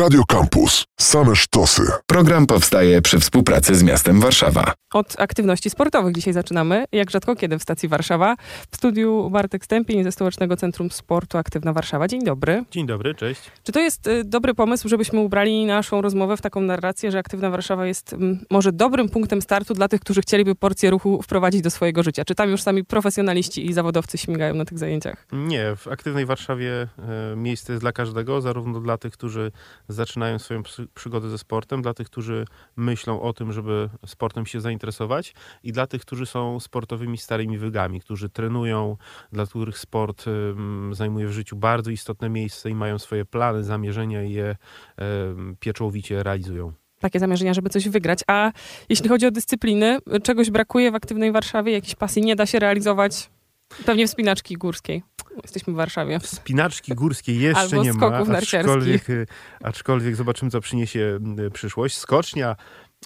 Radio Campus. Same sztosy. Program powstaje przy współpracy z miastem Warszawa. Od aktywności sportowych dzisiaj zaczynamy, jak rzadko kiedy w stacji Warszawa. W studiu Bartek Stępień ze Stołecznego Centrum Sportu Aktywna Warszawa. Dzień dobry. Dzień dobry, cześć. Czy to jest y, dobry pomysł, żebyśmy ubrali naszą rozmowę w taką narrację, że Aktywna Warszawa jest może dobrym punktem startu dla tych, którzy chcieliby porcję ruchu wprowadzić do swojego życia? Czy tam już sami profesjonaliści i zawodowcy śmigają na tych zajęciach? Nie, w Aktywnej Warszawie e, miejsce jest dla każdego, zarówno dla tych, którzy zaczynają swoją przy- przygodę ze sportem, dla tych, którzy myślą o tym, żeby sportem się zainteresować i dla tych, którzy są sportowymi starymi wygami, którzy trenują, dla których sport zajmuje w życiu bardzo istotne miejsce i mają swoje plany, zamierzenia i je pieczołowicie realizują. Takie zamierzenia, żeby coś wygrać. A jeśli chodzi o dyscypliny, czegoś brakuje w Aktywnej Warszawie? Jakiejś pasji nie da się realizować? Pewnie wspinaczki górskiej. Jesteśmy w Warszawie. Wspinaczki górskie jeszcze nie ma, aczkolwiek, aczkolwiek zobaczymy, co przyniesie y, przyszłość. Skocznia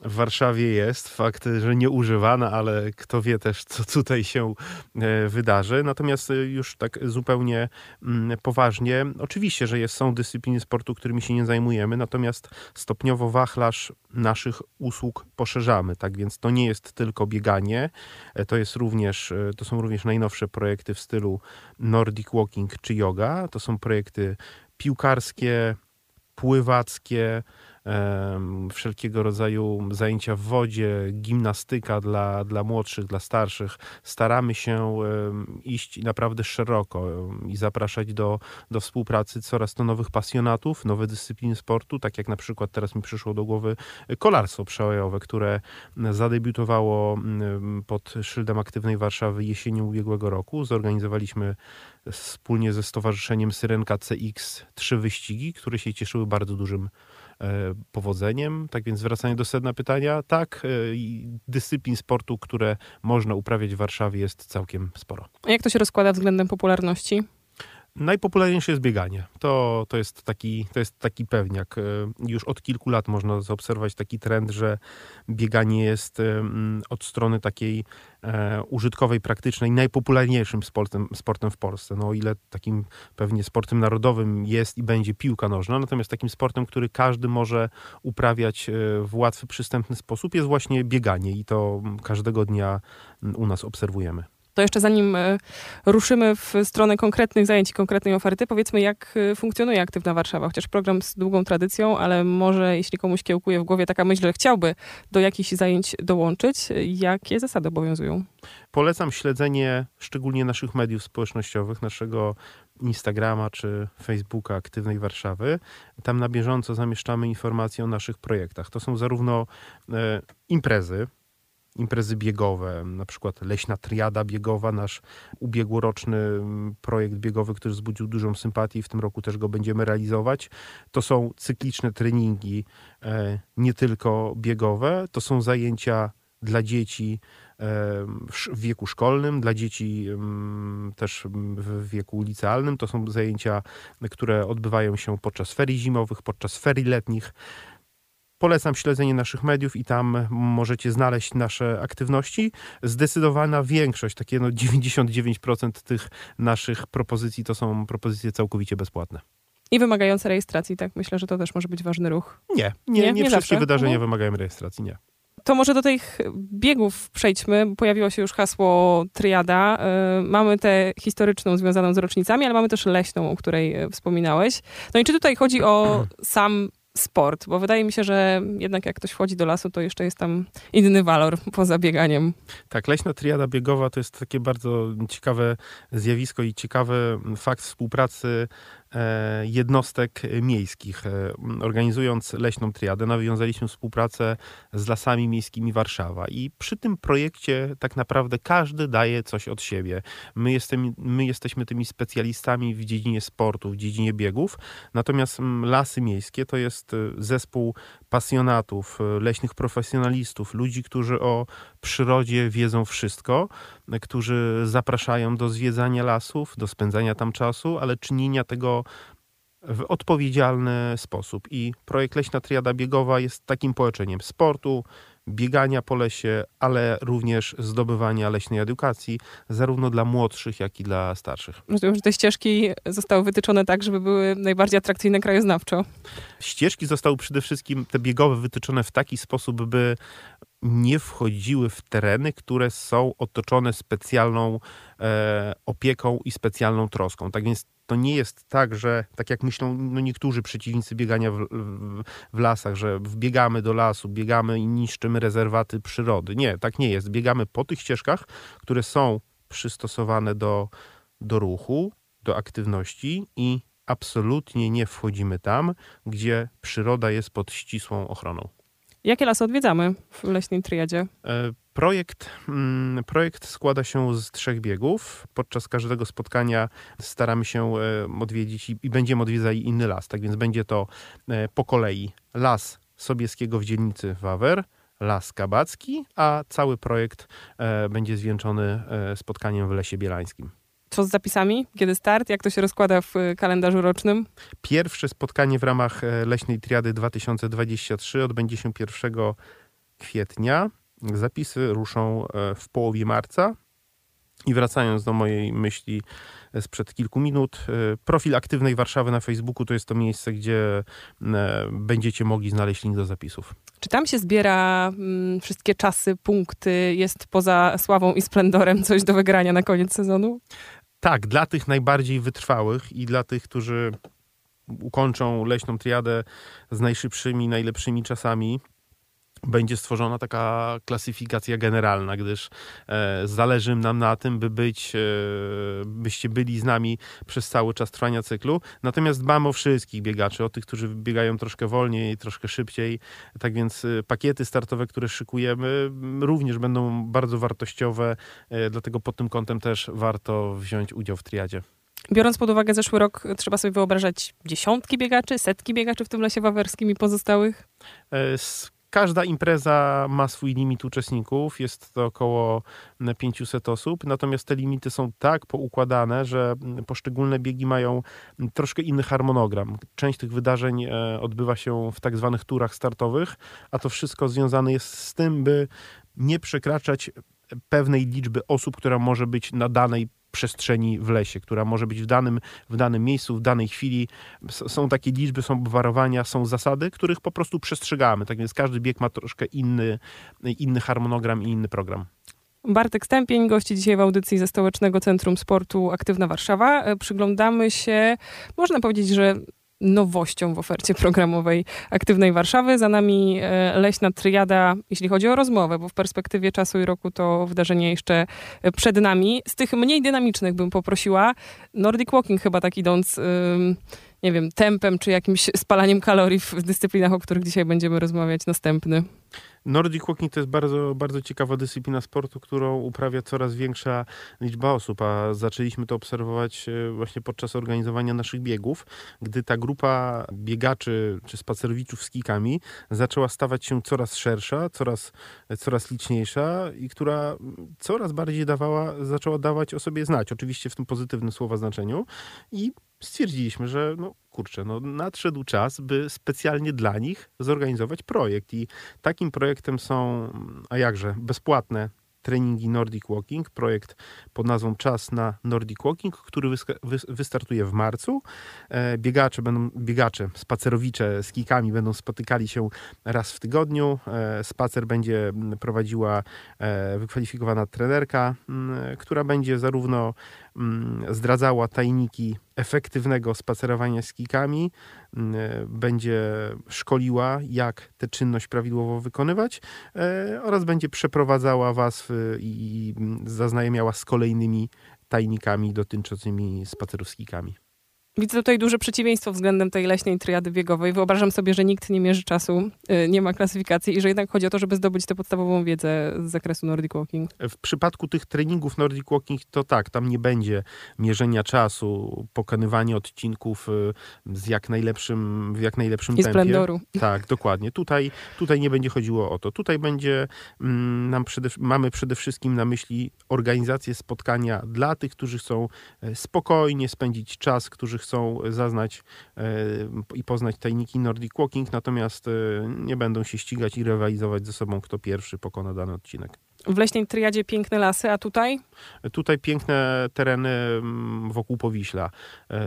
w Warszawie jest, fakt, że nieużywana, ale kto wie też, co tutaj się e, wydarzy. Natomiast y, już tak zupełnie mm, poważnie, oczywiście, że jest, są dyscypliny sportu, którymi się nie zajmujemy, natomiast stopniowo wachlarz naszych usług poszerzamy, tak więc to nie jest tylko bieganie, e, to jest również, e, to są również najnowsze projekty w stylu Nordic Walking czy yoga, to są projekty piłkarskie, pływackie, wszelkiego rodzaju zajęcia w wodzie, gimnastyka dla, dla młodszych, dla starszych. Staramy się iść naprawdę szeroko i zapraszać do, do współpracy coraz to nowych pasjonatów, nowe dyscypliny sportu, tak jak na przykład teraz mi przyszło do głowy kolarstwo przełajowe, które zadebiutowało pod szyldem Aktywnej Warszawy jesienią ubiegłego roku. Zorganizowaliśmy wspólnie ze Stowarzyszeniem Syrenka CX trzy wyścigi, które się cieszyły bardzo dużym powodzeniem. Tak więc wracając do sedna pytania, tak, e, dyscyplin sportu, które można uprawiać w Warszawie jest całkiem sporo. A jak to się rozkłada względem popularności? Najpopularniejsze jest bieganie. To, to, jest taki, to jest taki pewniak. E, Już od kilku lat można zaobserwować taki trend, że bieganie jest od strony takiej e, użytkowej, praktycznej najpopularniejszym sportem, sportem w Polsce. No, o ile takim pewnie sportem narodowym jest i będzie piłka nożna, natomiast takim sportem, który każdy może uprawiać e, w łatwy, przystępny sposób jest właśnie bieganie i to każdego dnia u nas obserwujemy. To jeszcze zanim e, ruszymy w stronę konkretnych zajęć i konkretnej oferty, powiedzmy jak e, funkcjonuje Aktywna Warszawa. Chociaż program z długą tradycją, ale może jeśli komuś kiełkuje w głowie taka myśl, że chciałby do jakichś zajęć dołączyć, jakie zasady obowiązują? Polecam śledzenie szczególnie naszych mediów społecznościowych, naszego Instagrama czy Facebooka Aktywnej Warszawy. Tam na bieżąco zamieszczamy informacje o naszych projektach. To są zarówno e, imprezy, imprezy biegowe, na przykład Leśna Triada Biegowa, nasz ubiegłoroczny mm, projekt biegowy, który wzbudził dużą sympatię i w tym roku też go będziemy realizować. To są cykliczne treningi, e, nie tylko biegowe, to są zajęcia dla dzieci e, w wieku szkolnym, dla dzieci mm, też w wieku licealnym. To są zajęcia, które odbywają się podczas ferii zimowych, podczas ferii letnich. Polecam śledzenie naszych mediów i tam możecie znaleźć nasze aktywności. Zdecydowana większość, takie no 99% tych naszych propozycji to są propozycje całkowicie bezpłatne. I wymagające rejestracji, tak? Myślę, że to też może być ważny ruch. Nie, nie, Nie? nie, Nie wszystkie wydarzenia Mhm. wymagają rejestracji, nie. To może do tych biegów przejdźmy. Pojawiło się już hasło triada. E, Mamy tę historyczną związaną z rocznicami, ale mamy też leśną, o której e, wspominałeś. No i czy tutaj chodzi o sam sport? Bo wydaje mi się, że jednak jak ktoś wchodzi do lasu, to jeszcze jest tam inny walor poza bieganiem. Tak, leśna triada biegowa to jest takie bardzo ciekawe zjawisko i ciekawy fakt współpracy jednostek miejskich. E, Organizując leśną triadę, nawiązaliśmy współpracę z lasami miejskimi Warszawa i przy tym projekcie tak naprawdę każdy daje coś od siebie. My, jestem, my jesteśmy tymi specjalistami w dziedzinie sportu, w dziedzinie biegów, natomiast mm, lasy miejskie to jest e, zespół pasjonatów, e, leśnych profesjonalistów, ludzi, którzy o przyrodzie wiedzą wszystko, którzy zapraszają do zwiedzania lasów, do spędzania tam czasu, ale czynienia tego w odpowiedzialny sposób. I projekt Leśna Triada Biegowa jest takim połączeniem sportu, biegania po lesie, ale również zdobywania leśnej edukacji, zarówno dla młodszych, jak i dla starszych. Rozumiem, że te ścieżki zostały wytyczone tak, żeby były najbardziej atrakcyjne krajoznawczo. Ścieżki zostały przede wszystkim te biegowe wytyczone w taki sposób, by nie wchodziły w tereny, które są otoczone specjalną e, opieką i specjalną troską. Tak więc to nie jest tak, że tak jak myślą no niektórzy przeciwnicy biegania w, w, w, lasach, że wbiegamy do lasu, biegamy i niszczymy rezerwaty przyrody. Nie, tak nie jest. Biegamy po tych ścieżkach, które są przystosowane do, do ruchu, do aktywności i absolutnie nie wchodzimy tam, gdzie przyroda jest pod ścisłą ochroną. Jakie lasy odwiedzamy w Leśnej Triadzie? E, projekt, mm, projekt składa się z trzech biegów. Podczas każdego spotkania staramy się e, odwiedzić i będziemy odwiedzali inny las. Tak więc będzie to e, po kolei las Sobieskiego w dzielnicy Wawer, Las Kabacki, a cały projekt będzie zwieńczony spotkaniem w Lesie Bielańskim. Co z zapisami? Kiedy start? Jak to się rozkłada w y, kalendarzu rocznym? Pierwsze spotkanie w ramach e, Leśnej Triady 2023 odbędzie się 1 kwietnia. Zapisy ruszą e, w połowie marca. I wracając do mojej myśli e, sprzed kilku minut, profil aktywnej Warszawy na Facebooku to jest to miejsce, gdzie będziecie mogli znaleźć link do zapisów. Czy tam się zbiera mm, wszystkie czasy, punkty? Jest poza sławą i splendorem coś do wygrania na koniec sezonu? Tak, dla tych najbardziej wytrwałych i dla tych, którzy ukończą leśną triadę z najszybszymi, najlepszymi czasami, będzie stworzona taka klasyfikacja generalna, gdyż e, zależy nam na tym, by być, e, byście byli z nami przez cały czas trwania cyklu. Natomiast dbamy o wszystkich biegaczy, o tych, którzy biegają troszkę wolniej, troszkę szybciej. Tak więc e, pakiety startowe, które szykujemy, również będą bardzo wartościowe, e, dlatego pod tym kątem też warto wziąć udział w triadzie. Biorąc pod uwagę zeszły rok, trzeba sobie wyobrażać dziesiątki biegaczy, setki biegaczy w tym lesie wawerskim i pozostałych? E, Każda impreza ma swój limit uczestników, jest to około 500 osób, natomiast te limity są tak poukładane, że poszczególne biegi mają troszkę inny harmonogram. Część tych wydarzeń e, odbywa się w tak zwanych turach startowych, a to wszystko związane jest z tym, by nie przekraczać pewnej liczby osób, która może być na danej przestrzeni w lesie, która może być w danym, w danym miejscu, w danej chwili. są takie liczby, są obwarowania, są zasady, których po prostu przestrzegamy. Tak więc każdy bieg ma troszkę inny, inny harmonogram i inny program. Bartek Stępień, gości dzisiaj w audycji ze Stołecznego Centrum Sportu Aktywna Warszawa. E, przyglądamy się, można powiedzieć, że nowością w ofercie programowej Aktywnej Warszawy. Za nami e, leśna triada, jeśli chodzi o rozmowę, bo w perspektywie czasu i roku to wydarzenie jeszcze e, przed nami. Z tych mniej dynamicznych bym poprosiła Nordic Walking chyba tak idąc nie wiem, tempem czy jakimś spalaniem kalorii w dyscyplinach, o których dzisiaj będziemy rozmawiać następny. Nordic Walking to jest bardzo, bardzo ciekawa dyscyplina sportu, którą uprawia coraz większa liczba osób, a zaczęliśmy to obserwować e, właśnie podczas organizowania naszych biegów, gdy ta grupa biegaczy czy spacerowiczów z kikami zaczęła stawać się coraz szersza, coraz, coraz liczniejsza i która coraz bardziej dawała, zaczęła dawać o sobie znać, oczywiście w tym pozytywnym słowa znaczeniu i stwierdziliśmy, że no, kurczę, no nadszedł czas, by specjalnie dla nich zorganizować projekt. I takim projektem są, a jakże, bezpłatne treningi Nordic Walking, projekt pod nazwą Czas na Nordic Walking, który wystartuje w marcu. E, biegacze, będą, biegacze, spacerowicze z kikami będą spotykali się raz w tygodniu. E, spacer będzie prowadziła e, wykwalifikowana trenerka, która będzie zarówno zdradzała tajniki efektywnego spacerowania z kikami, będzie szkoliła, jak tę czynność prawidłowo wykonywać oraz będzie przeprowadzała Was i zaznajamiała z kolejnymi tajnikami dotyczącymi spacerów z kikami. Widzę tutaj duże przeciwieństwo względem tej leśnej triady biegowej. Wyobrażam sobie, że nikt nie mierzy czasu, y, nie ma klasyfikacji i że jednak chodzi o to, żeby zdobyć tę podstawową wiedzę z zakresu Nordic Walking. W przypadku tych treningów Nordic Walking to tak, tam nie będzie mierzenia czasu, pokonywania odcinków y, z jak najlepszym, w jak najlepszym I tempie. splendoru. Tak, dokładnie. Tutaj, tutaj nie będzie chodziło o to. Tutaj będzie, mm, nam przede, mamy przede wszystkim na myśli organizację spotkania dla tych, którzy chcą e, spokojnie spędzić czas, którzy chcą zaznać i poznać tajniki Nordic Walking, natomiast nie będą się ścigać i rywalizować ze sobą, kto pierwszy pokona dany odcinek. W Leśnej Triadzie piękne lasy, a tutaj? Tutaj piękne tereny mm, wokół Powiśla,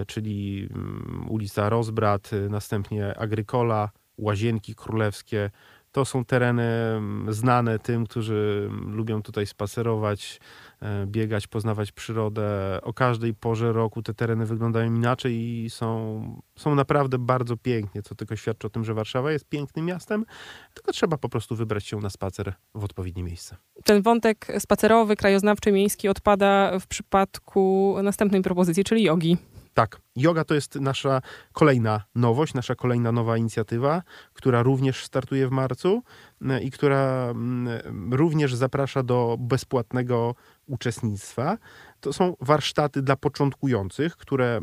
czyli mm, ulica Rozbrat, następnie Agrykola, Łazienki Królewskie, to są tereny mm, znane tym, którzy lubią tutaj spacerować, e, biegać, poznawać przyrodę. O każdej porze roku te tereny wyglądają inaczej i są, są naprawdę bardzo pięknie, co tylko świadczy o tym, że Warszawa jest pięknym miastem, tylko trzeba po prostu wybrać się na spacer w odpowiednie miejsce. Ten wątek spacerowy, krajoznawczy, miejski odpada w przypadku następnej propozycji, czyli jogi. Tak, yoga to jest nasza kolejna nowość, nasza kolejna nowa inicjatywa, która również startuje w marcu e, i która mm, również zaprasza do bezpłatnego uczestnictwa. To są warsztaty dla początkujących, które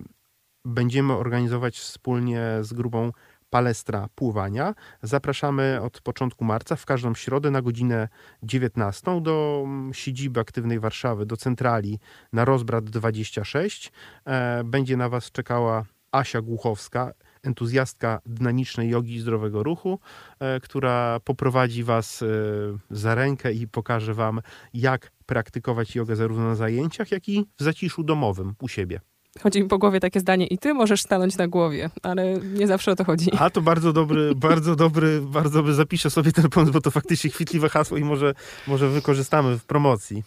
będziemy organizować wspólnie z grupą palestra pływania. Zapraszamy od początku marca w każdą środę na godzinę 19 do mm, siedziby aktywnej Warszawy, do centrali na Rozbrat 26. E, będzie na Was czekała Asia Głuchowska, entuzjastka dynamicznej jogi i zdrowego ruchu, e, która poprowadzi Was e, za rękę i pokaże Wam, jak praktykować jogę zarówno na zajęciach, jak i w zaciszu domowym u siebie. Chodzi mi po głowie takie zdanie i ty możesz stanąć na głowie, ale nie zawsze o to chodzi. A to bardzo dobry, bardzo dobry, bardzo dobry, zapiszę sobie ten pomysł, bo to faktycznie chwytliwe hasło i może, może wykorzystamy w promocji.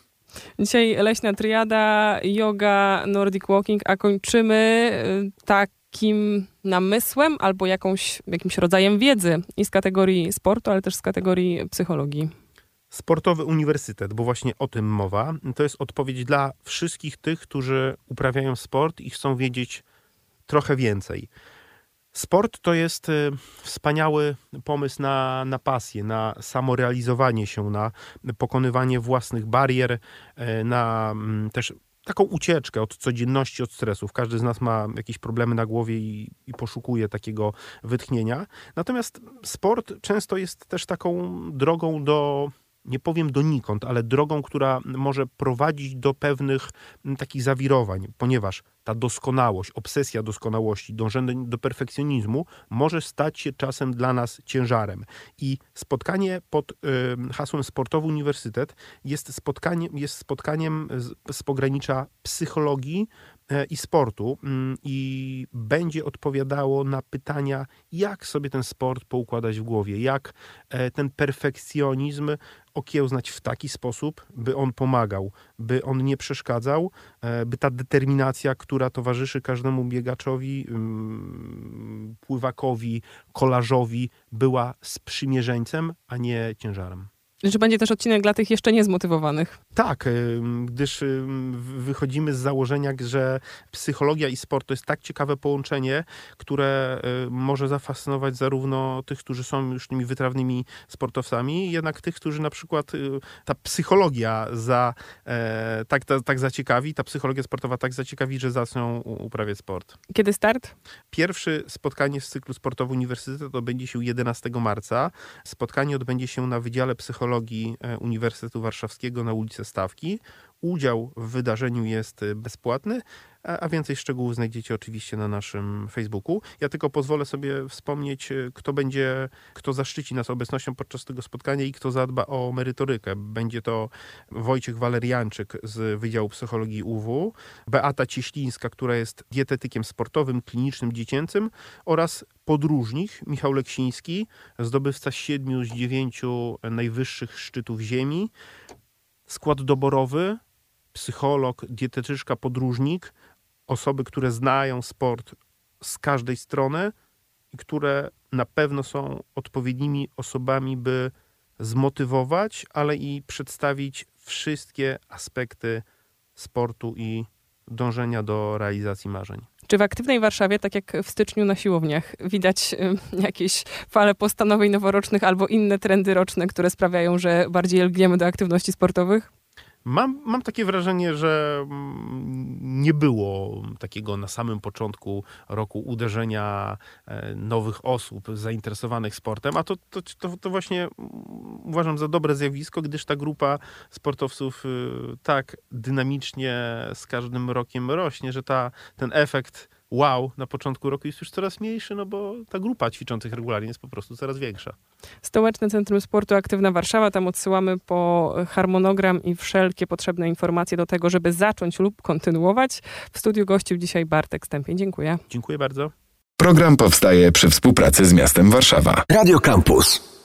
Dzisiaj leśna triada, yoga, nordic walking, a kończymy y, takim namysłem albo jakąś, jakimś rodzajem wiedzy i z kategorii sportu, ale też z kategorii psychologii. Sportowy uniwersytet, bo właśnie o tym mowa, to jest odpowiedź dla wszystkich tych, którzy uprawiają sport i chcą wiedzieć trochę więcej. Sport to jest y, wspaniały pomysł na, na pasję, na samorealizowanie się, na pokonywanie własnych barier, y, na mm, też taką ucieczkę od codzienności, od stresów. Każdy z nas ma jakieś problemy na głowie i, i, poszukuje takiego wytchnienia. Natomiast sport często jest też taką drogą do nie powiem donikąd, ale drogą, która może prowadzić do pewnych takich zawirowań, ponieważ ta doskonałość, obsesja doskonałości, dążenie do perfekcjonizmu może stać się czasem dla nas ciężarem. I spotkanie pod hasłem Sportowy Uniwersytet jest, spotkanie, jest spotkaniem z, z pogranicza psychologii, E, i sportu mm, i będzie odpowiadało na pytania, jak sobie ten sport poukładać w głowie, jak e, ten perfekcjonizm okiełznać w taki sposób, by on pomagał, by on nie przeszkadzał, e, by ta determinacja, która towarzyszy każdemu biegaczowi, mm, pływakowi, kolarzowi, była sprzymierzeńcem, a nie ciężarem. Czy będzie też odcinek dla tych jeszcze niezmotywowanych? Tak, gdyż wychodzimy z założenia, że psychologia i sport to jest tak ciekawe połączenie, które może zafascynować zarówno tych, którzy są już tymi wytrawnymi sportowcami, jednak tych, którzy na przykład y, ta psychologia za, e, tak, tak, tak zaciekawi, ta psychologia sportowa tak zaciekawi, że zaczną uprawiać sport. Kiedy start? Pierwsze spotkanie z cyklu sportowo uniwersytetu odbędzie się 11 marca. Spotkanie odbędzie się na Wydziale Psychologii e, Uniwersytetu Warszawskiego na ulicy stawki. Udział w wydarzeniu jest y, bezpłatny, a więcej szczegółów znajdziecie oczywiście na naszym Facebooku. Ja tylko pozwolę sobie wspomnieć, y, kto będzie, kto zaszczyci nas obecnością podczas tego spotkania i kto zadba o merytorykę. Będzie to Wojciech Walerianczyk z Wydziału Psychologii UW, Beata Cieślińska, która jest dietetykiem sportowym, klinicznym, dziecięcym oraz podróżnik Michał Leksiński, zdobywca siedmiu z dziewięciu najwyższych szczytów ziemi, skład doborowy, psycholog, dietetyczka, podróżnik, osoby, które znają sport z każdej strony i które na pewno są odpowiednimi osobami, by zmotywować, ale i przedstawić wszystkie aspekty sportu i dążenia do realizacji marzeń. Czy w aktywnej Warszawie, tak jak w styczniu na siłowniach, widać jakieś fale postanowień noworocznych albo inne trendy roczne, które sprawiają, że bardziej lgniemy do aktywności sportowych? Mam, mam takie wrażenie, że mm, nie było takiego na samym początku roku uderzenia e, nowych osób zainteresowanych sportem, a to, to, to, to właśnie uważam za dobre zjawisko, gdyż ta grupa sportowców y, tak dynamicznie z każdym rokiem rośnie, że ta, ten efekt wow na początku roku jest już coraz mniejszy, no bo ta grupa ćwiczących regularnie jest po prostu coraz większa. Stołeczne Centrum Sportu Aktywna Warszawa. Tam odsyłamy po harmonogram i wszelkie potrzebne informacje do tego, żeby zacząć lub kontynuować. W studiu gościł dzisiaj Bartek Stępień. Dziękuję. Dziękuję bardzo. Program powstaje przy współpracy z miastem Warszawa. Radio Campus.